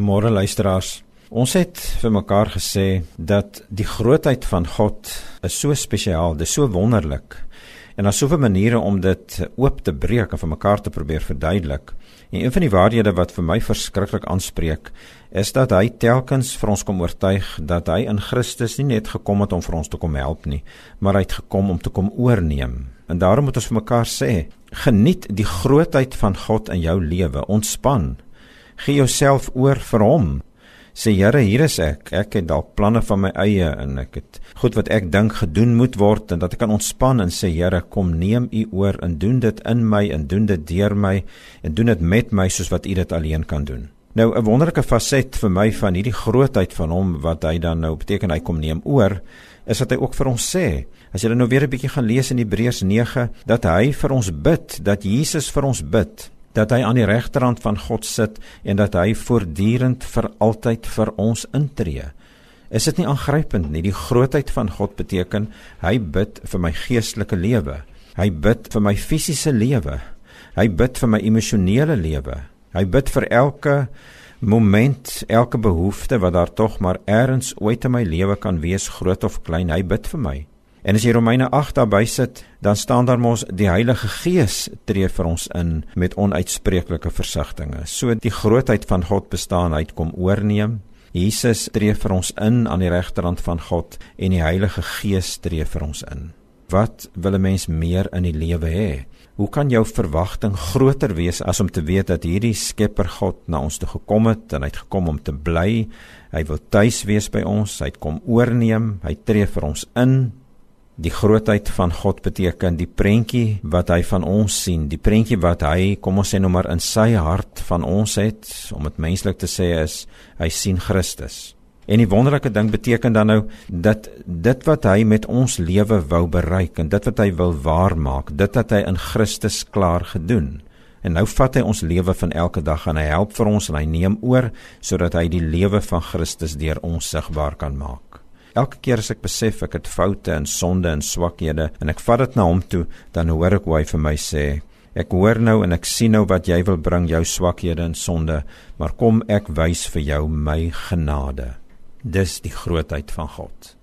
Môre luisteraars. Ons het vir mekaar gesê dat die grootheid van God is so spesiaal, dis so wonderlik. En daar's soveel maniere om dit oop te breek en vir mekaar te probeer verduidelik. En een van die waarhede wat vir my verskriklik aanspreek, is dat hy telkens vir ons kom oortuig dat hy in Christus nie net gekom het om vir ons te kom help nie, maar hy het gekom om te kom oorneem. En daarom moet ons vir mekaar sê, geniet die grootheid van God in jou lewe, ontspan Gee jouself oor vir hom. Sê Here, hier is ek. Ek het dalk planne van my eie en ek het goed wat ek dink gedoen moet word en dat ek kan ontspan en sê Here, kom neem U oor en doen dit in my en doen dit deur my en doen dit met my soos wat U dit alleen kan doen. Nou 'n wonderlike faset vir my van hierdie grootheid van hom wat hy dan nou beteken hy kom neem oor is dat hy ook vir ons sê as jy nou weer 'n bietjie gaan lees in Hebreërs 9 dat hy vir ons bid dat Jesus vir ons bid dat hy aan die regterhand van God sit en dat hy voortdurend vir altyd vir ons intree. Is dit nie aangrypend nie? Die grootheid van God beteken hy bid vir my geestelike lewe. Hy bid vir my fisiese lewe. Hy bid vir my emosionele lewe. Hy bid vir elke moment, elke behoefte wat daar tog maar eers ooit in my lewe kan wees, groot of klein. Hy bid vir my. En as jy Romeine 8 daarby sit, dan staan daar mos die Heilige Gees tree vir ons in met onuitspreeklike versigtings. So die grootheid van God bestaan uit kom oorneem. Jesus tree vir ons in aan die regterhand van God en die Heilige Gees tree vir ons in. Wat wil 'n mens meer in die lewe hê? Hoe kan jou verwagting groter wees as om te weet dat hierdie Skepper God na ons toe gekom het en hy het gekom om te bly? Hy wil tuis wees by ons, hy het kom oorneem, hy tree vir ons in die grootheid van God beteken die prentjie wat hy van ons sien, die prentjie wat hy, kom ons sê nou maar in sy hart van ons het, om dit menslik te sê is hy sien Christus. En die wonderlike ding beteken dan nou dat dit wat hy met ons lewe wou bereik en dit wat hy wil waarmaak, dit wat hy in Christus klaar gedoen. En nou vat hy ons lewe van elke dag en hy help vir ons en hy neem oor sodat hy die lewe van Christus deur ons sigbaar kan maak. Elke keer as ek besef ek het foute en sonde en swakhede en ek vat dit na hom toe, dan hoor ek hoe hy vir my sê: Ek hoor nou en ek sien nou wat jy wil bring, jou swakhede en sonde, maar kom ek wys vir jou my genade. Dis die grootheid van God.